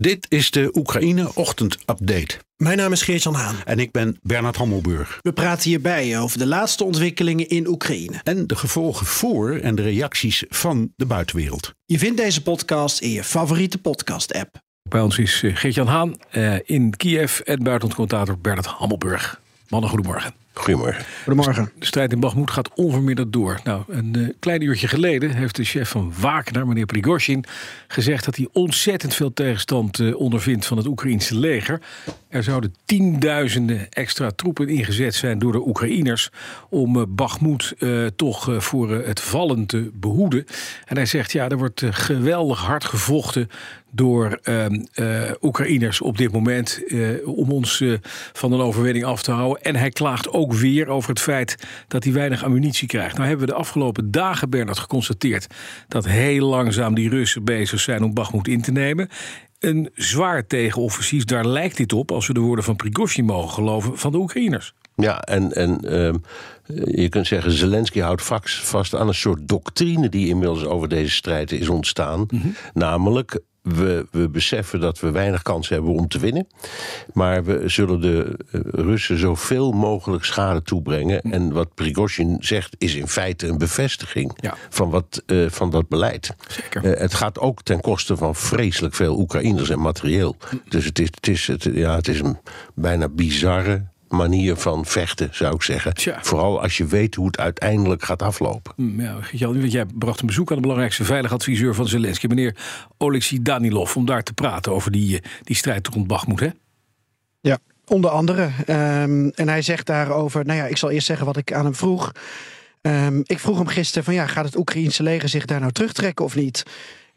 Dit is de Oekraïne Ochtend Update. Mijn naam is Geert-Jan Haan. En ik ben Bernard Hammelburg. We praten hierbij over de laatste ontwikkelingen in Oekraïne. En de gevolgen voor en de reacties van de buitenwereld. Je vindt deze podcast in je favoriete podcast-app. Bij ons is eh, Geert-Jan Haan uh, in Kiev en buitenlandcommentator Bernard Hammelburg. Mannen, goedemorgen. Goedemorgen. Goedemorgen. De strijd in Bakhmut gaat onverminderd door. Nou, een uh, klein uurtje geleden heeft de chef van Wagner, meneer Prigozhin, gezegd dat hij ontzettend veel tegenstand uh, ondervindt van het Oekraïense leger. Er zouden tienduizenden extra troepen ingezet zijn door de Oekraïners om uh, Bakhmut toch voor het vallen te behoeden. En hij zegt, ja, er wordt geweldig hard gevochten door uh, Oekraïners op dit moment uh, om ons van een overwinning af te houden. En hij klaagt ook weer over het feit dat hij weinig ammunitie krijgt. Nou hebben we de afgelopen dagen, Bernard, geconstateerd dat heel langzaam die Russen bezig zijn om Bakhmut in te nemen. Een zwaar tegenoffensief, daar lijkt dit op, als we de woorden van Prigozhin mogen geloven, van de Oekraïners. Ja, en, en uh, je kunt zeggen, Zelensky houdt vast aan een soort doctrine die inmiddels over deze strijd is ontstaan. Mm -hmm. Namelijk, we, we, beseffen dat we weinig kans hebben om te winnen. Maar we zullen de Russen zoveel mogelijk schade toebrengen. En wat Prigozhin zegt is in feite een bevestiging ja. van, wat, uh, van dat beleid. Zeker. Uh, het gaat ook ten koste van vreselijk veel Oekraïners en materieel. Dus het is, het is, het, ja, het is een bijna bizarre manier van vechten, zou ik zeggen. Tja. Vooral als je weet hoe het uiteindelijk gaat aflopen. Ja, jij bracht een bezoek aan de belangrijkste veiligheidsadviseur van Zelensky, meneer Oleksiy Danilov, om daar te praten over die, die strijd rond Bakhmut, hè? Ja, onder andere. Um, en hij zegt daarover, nou ja, ik zal eerst zeggen wat ik aan hem vroeg. Um, ik vroeg hem gisteren van ja, gaat het Oekraïense leger zich daar nou terugtrekken of niet?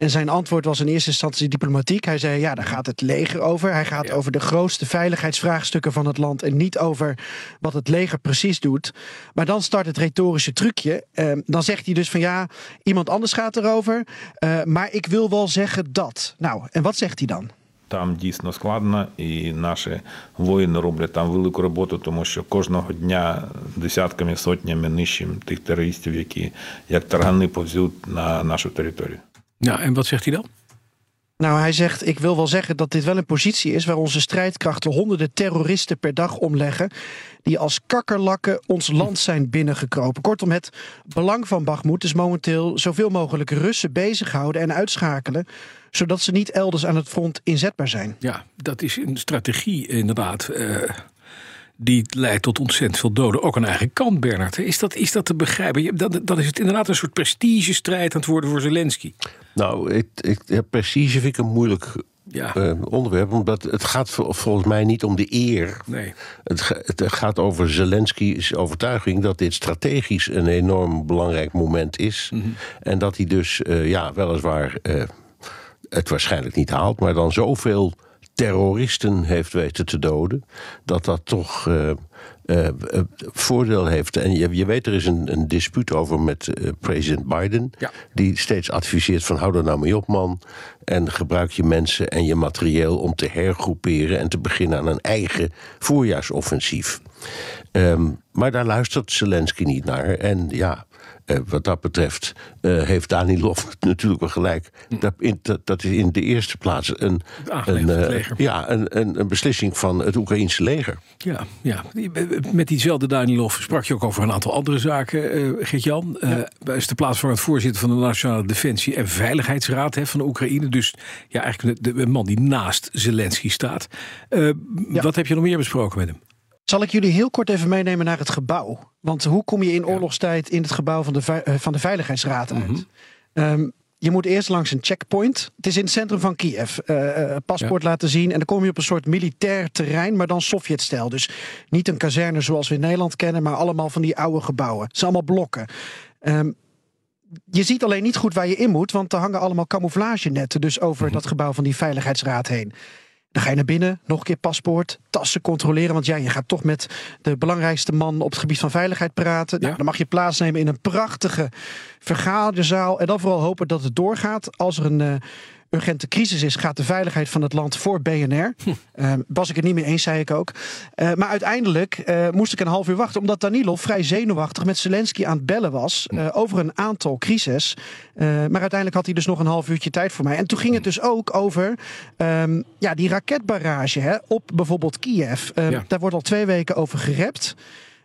En zijn antwoord was in eerste instantie diplomatiek. Hij zei: Ja, daar gaat het leger over. Hij gaat ja. over de grootste veiligheidsvraagstukken van het land. En niet over wat het leger precies doet. Maar dan start het retorische trucje. Uh, dan zegt hij dus: van ja, iemand anders gaat erover. Uh, maar ik wil wel zeggen dat. Nou, en wat zegt hij dan? Там дійсно складно, і наші воїни роблять там велику роботу, тому що кожного дня десятками, сотнями нищим тих терористів, які як таргани повзуть на нашу територію. Ja, en wat zegt hij dan? Nou, hij zegt: Ik wil wel zeggen dat dit wel een positie is waar onze strijdkrachten honderden terroristen per dag omleggen. die als kakkerlakken ons land zijn binnengekropen. Kortom, het belang van Bakhmut is momenteel zoveel mogelijk Russen bezighouden en uitschakelen. zodat ze niet elders aan het front inzetbaar zijn. Ja, dat is een strategie inderdaad. Uh die leidt tot ontzettend veel doden. Ook aan eigen kant, Bernard. Is dat, is dat te begrijpen? Dan, dan is het inderdaad een soort prestigestrijd aan het worden voor Zelensky. Nou, ik, ik, ja, prestige vind ik een moeilijk ja. uh, onderwerp. Omdat het gaat volgens mij niet om de eer. Nee. Het, het gaat over Zelensky's overtuiging dat dit strategisch een enorm belangrijk moment is. Mhm. En dat hij dus, uh, ja, weliswaar uh, het waarschijnlijk niet haalt, maar dan zoveel terroristen heeft weten te doden, dat dat toch uh, uh, voordeel heeft. En je, je weet, er is een, een dispuut over met uh, president Biden, ja. die steeds adviseert van hou er nou mee op man, en gebruik je mensen en je materieel om te hergroeperen en te beginnen aan een eigen voorjaarsoffensief. Um, maar daar luistert Zelensky niet naar. En ja, uh, wat dat betreft uh, heeft Danilov natuurlijk wel gelijk. Dat, in, dat, dat, is in de eerste plaats een, een, uh, ja, een, een, een, beslissing van het Oekraïense leger. Ja, ja, met diezelfde Danilov sprak je ook over een aantal andere zaken, uh, Geert-Jan. Ja. Hij is de plaatsvervangend voorzitter van de Nationale Defensie- en Veiligheidsraad hè, van de Oekraïne. Dus ja, eigenlijk de, de man die naast Zelensky staat. Ja. Wat heb je nog meer besproken met hem? Zal ik jullie heel kort even meenemen naar het gebouw? Want hoe kom je in oorlogstijd in het gebouw van de, van de Veiligheidsraad uit? Mm-hmm. Um, je moet eerst langs een checkpoint. Het is in het centrum van Kiev. Uh, paspoort ja. laten zien. En dan kom je op een soort militair terrein, maar dan Sovjet-stijl. Dus niet een kazerne zoals we in Nederland kennen, maar allemaal van die oude gebouwen. Het zijn allemaal blokken. Um, je ziet alleen niet goed waar je in moet, want er hangen allemaal camouflagenetten dus over mm-hmm. dat gebouw van die Veiligheidsraad heen. Dan ga je naar binnen, nog een keer paspoort, tassen controleren. Want ja, je gaat toch met de belangrijkste man op het gebied van veiligheid praten. Nou, Ja. dan mag je plaatsnemen in een prachtige vergaderzaal. En dan vooral hopen dat het doorgaat. Als er een eh, urgente crisis is, gaat de veiligheid van het land voor BNR. Eh, was ik het niet mee eens, zei ik ook. Eh, maar uiteindelijk eh, moest ik een half uur wachten, omdat Danilov vrij zenuwachtig met Zelensky aan het bellen was eh, over een aantal crises. Eh, maar uiteindelijk had hij dus nog een half uurtje tijd voor mij. En toen ging het dus ook over ehm, ja, die raketbarrage hè, op bijvoorbeeld Kiev. Eh, Ja. Daar wordt al twee weken over gerept.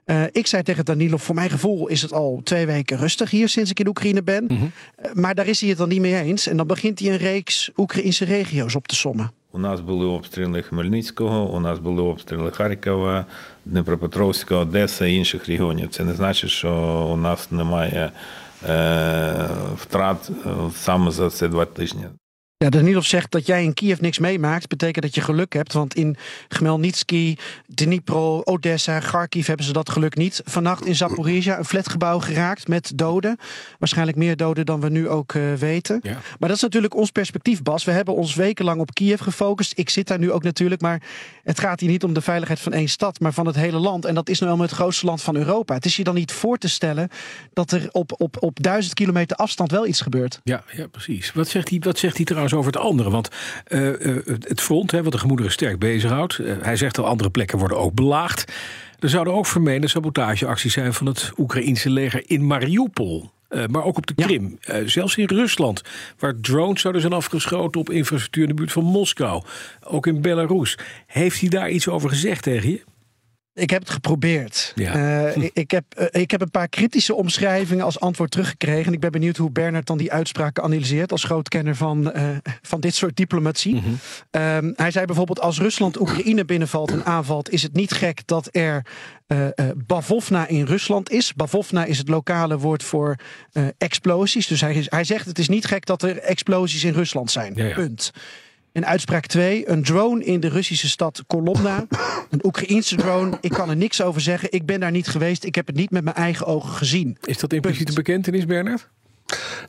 Eh, ik zei tegen Danilov, voor mijn gevoel is het al twee weken rustig hier sinds ik in Oekraïne ben. Eh, maar daar is hij het dan niet mee eens. En dan begint hij een reeks Oekraïnse regio's op te sommen. У нас були обстріли Хмельницького, у нас були обстріли Харкова, Дніпропетровська, Одеса і інших регіонів. Це не значить, що у нас немає е, втрат е, саме за ці два тижні. Ja, Danilov zegt dat jij in Kiev niks meemaakt. Betekent dat je geluk hebt. Want in Khmelnytsky, Dnipro, Odessa, Kharkiv hebben ze dat geluk niet. Vannacht in Zaporizhia een flatgebouw geraakt met doden. Waarschijnlijk meer doden dan we nu ook eh, weten. Ja. Maar dat is natuurlijk ons perspectief, Bas. We hebben ons wekenlang op Kiev gefocust. Ik zit daar nu ook natuurlijk. Maar het gaat hier niet om de veiligheid van één stad, maar van het hele land. En dat is nu helemaal het grootste land van Europa. Het is je dan niet voor te stellen dat er op, op, op duizend kilometer afstand wel iets gebeurt. Ja, ja, precies. Wat zegt hij, wat zegt hij trouwens over het andere? Want eh, eh, het front, hè, wat de gemoederen sterk bezighoudt. eh, hij zegt dat andere plekken worden ook belaagd. Er zouden ook vermeende sabotageacties zijn van het Oekraïense leger in Mariupol. Maar ook op de. Krim. Zelfs in Rusland, waar drones zouden zijn afgeschoten op infrastructuur in de buurt van Moskou. Ook in Belarus. Heeft hij daar iets over gezegd tegen je? Ik heb het geprobeerd. Ja. Eh, ik, heb, eh, ik heb een paar kritische omschrijvingen als antwoord teruggekregen. En ik ben benieuwd hoe Bernard dan die uitspraken analyseert als grootkenner van, eh, van dit soort diplomatie. Ehm, hij zei bijvoorbeeld: als Rusland Oekraïne binnenvalt en aanvalt, is het niet gek dat er Bavovna in Rusland is. Bavovna is het lokale woord voor explosies. Dus hij, hij zegt: het is niet gek dat er explosies in Rusland zijn. Ja, ja. Punt. En uitspraak 2, een drone in de Russische stad Kolomna. Een Oekraïense drone. Ik kan er niks over zeggen. Ik ben daar niet geweest. Ik heb het niet met mijn eigen ogen gezien. Is dat impliciet een bekentenis, Bernard?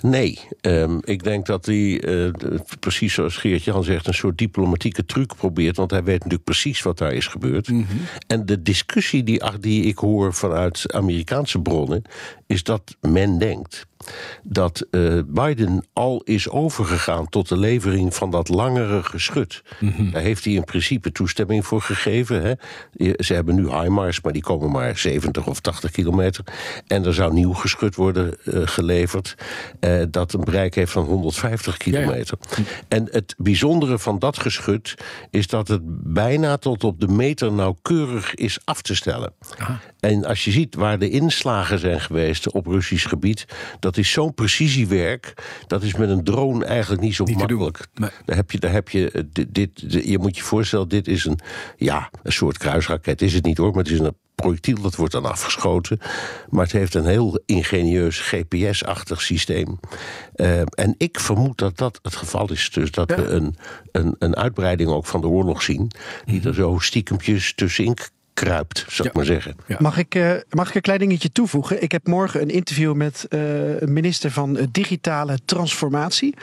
Nee, ehm, ik denk dat hij, eh, precies zoals Geert-Jan zegt, een soort diplomatieke truc probeert. Want hij weet natuurlijk precies wat daar is gebeurd. En de discussie die ik hoor vanuit Amerikaanse bronnen, is dat men denkt dat eh, Biden al is overgegaan tot de levering van dat langere geschut. Daar heeft hij in principe toestemming voor gegeven. Hè. Ze hebben nu HIMARS, maar die komen maar 70 of 80 kilometer. En er zou nieuw geschut worden eh, geleverd eh, dat een bereik heeft van 150 kilometer. En het bijzondere van dat geschut is dat het bijna tot op de meter nauwkeurig is af te stellen. En als je ziet waar de inslagen zijn geweest op Russisch gebied, dat is zo'n precisiewerk. Dat is met een drone eigenlijk niet zo Niet te doen. makkelijk. Nee. Daar heb je, daar heb je eh, dit, dit, dit- je moet je voorstellen, dit is een, ja, een soort kruisraket. Is het niet hoor, maar het is een projectiel dat wordt dan afgeschoten. Maar het heeft een heel ingenieus GPS-achtig systeem. Eh, en ik vermoed dat dat het geval is. Dus dat we een, een, een uitbreiding ook van de oorlog zien. Die er zo stiekempjes tussenin kruipt, zou ik maar zeggen. Ja. Mag ik, eh, mag ik een klein dingetje toevoegen? Ik heb morgen een interview met eh, een minister van eh, digitale transformatie.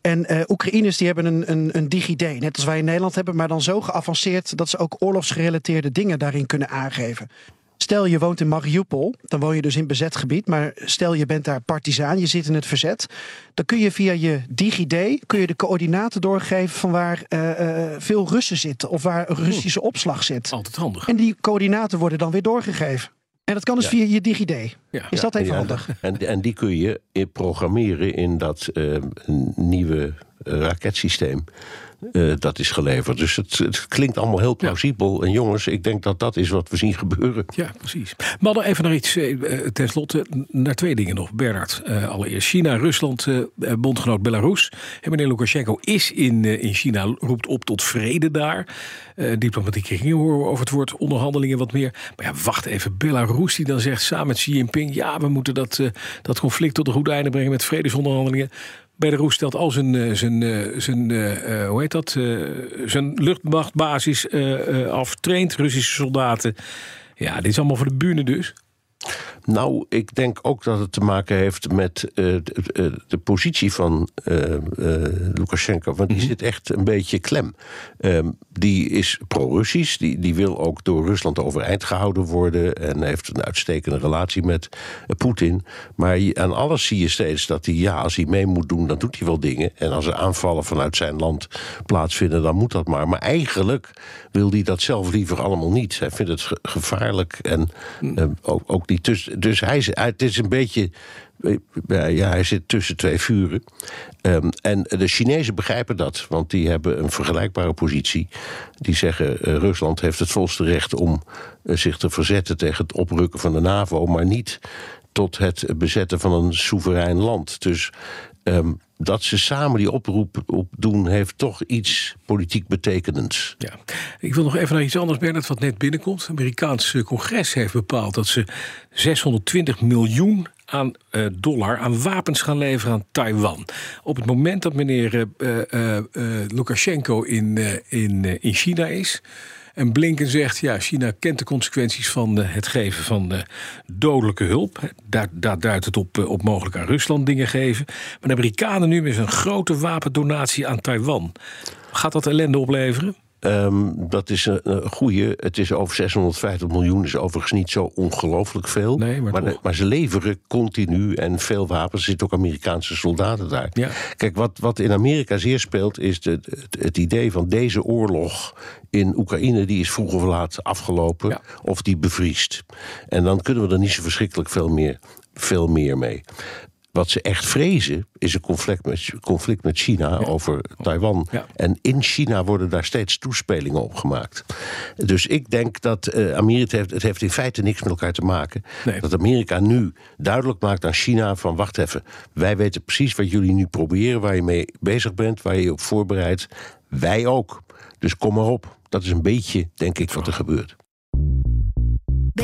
En eh Oekraïners die hebben een, een, een DigiD, net als wij in Nederland hebben, maar dan zo geavanceerd dat ze ook oorlogsgerelateerde dingen daarin kunnen aangeven. Stel je woont in Mariupol, dan woon je dus in bezet gebied. Maar stel je bent daar partizaan, je zit in het verzet. Dan kun je via je DigiD kun je de coördinaten doorgeven van waar eh, eh, veel Russen zitten. Of waar Russische opslag zit. Altijd handig. En die coördinaten worden dan weer doorgegeven. En dat kan dus Ja. via je DigiD. Ja. Is dat even Ja, handig? En, en die kun je in programmeren in dat eh, nieuwe raketsysteem. Eh, dat is geleverd. Dus het, het klinkt allemaal heel plausibel. En jongens, ik denk dat dat is wat we zien gebeuren. Ja, precies. Maar dan even naar iets, eh, eh, tenslotte, naar twee dingen nog. Bernard, allereerst China, Rusland, bondgenoot Belarus. En meneer Lukashenko is in, in China, roept op tot vrede daar. Diplomatieke kringen horen we over het woord onderhandelingen wat meer. Maar ja, wacht even, Belarus die dan zegt samen met Xi Jinping... ja, we moeten dat, dat conflict tot een goed einde brengen met vredesonderhandelingen. Belarus stelt al zijn, eh, zijn, eh, zijn eh, hoe heet dat, zijn luchtmachtbasis af, traint Russische soldaten. Ja, dit is allemaal voor de bühne dus. Nou, ik denk ook dat het te maken heeft met uh, de, de, positie van uh, uh, Lukashenko. Want die zit echt een beetje klem. Um, die is pro-Russisch. Die, die wil ook door Rusland overeind gehouden worden. En heeft een uitstekende relatie met Poetin. Maar aan alles zie je steeds dat hij, ja, als hij mee moet doen, dan doet hij wel dingen. En als er aanvallen vanuit zijn land plaatsvinden, dan moet dat maar. Maar eigenlijk wil hij dat zelf liever allemaal niet. Hij vindt het gevaarlijk en uh, ook, ook niet. Dus, dus hij, het is een beetje. Ja, hij zit tussen twee vuren. Um, en de Chinezen begrijpen dat, want die hebben een vergelijkbare positie. Die zeggen: uh, Rusland heeft het volste recht om uh, zich te verzetten tegen het oprukken van de NAVO, maar niet tot het bezetten van een soeverein land. Dus um, dat ze samen die oproep op doen, heeft toch iets politiek betekenends. Ja. Ik wil nog even naar iets anders, Bernard, wat net binnenkomt. Het Amerikaanse congres heeft bepaald dat ze 620 miljoen aan uh, dollar aan wapens gaan leveren aan Taiwan. Op het moment dat meneer uh, uh, Lukashenko in, in, in China is. En Blinken zegt, ja, China kent de consequenties van het geven van dodelijke hulp. Daar, duidt het op, op mogelijk aan Rusland dingen geven. Maar de Amerikanen nu met een grote wapendonatie aan Taiwan. Gaat dat ellende opleveren? Um, dat is een, een goede. Het is over 650 miljoen, is overigens niet zo ongelooflijk veel. Nee, maar, maar, maar, ze leveren continu en veel wapens. Er zitten ook Amerikaanse soldaten daar. Ja. Kijk, wat, wat in Amerika zeer speelt, is de, het, het, idee van deze oorlog in Oekraïne, die is vroeg of laat afgelopen, ja. of die bevriest. En dan kunnen we er niet zo verschrikkelijk veel meer, veel meer mee. Wat ze echt vrezen is een conflict met, conflict met China ja. over Taiwan. Ja. En in China worden daar steeds toespelingen op gemaakt. Dus ik denk dat uh, Amerika heeft, het heeft in feite niks met elkaar te maken. Nee. Dat Amerika nu duidelijk maakt aan China van wacht even, wij weten precies wat jullie nu proberen, waar je mee bezig bent, waar je je op voorbereidt. Wij ook. Dus kom maar op. Dat is een beetje, denk ik, wat er gebeurt.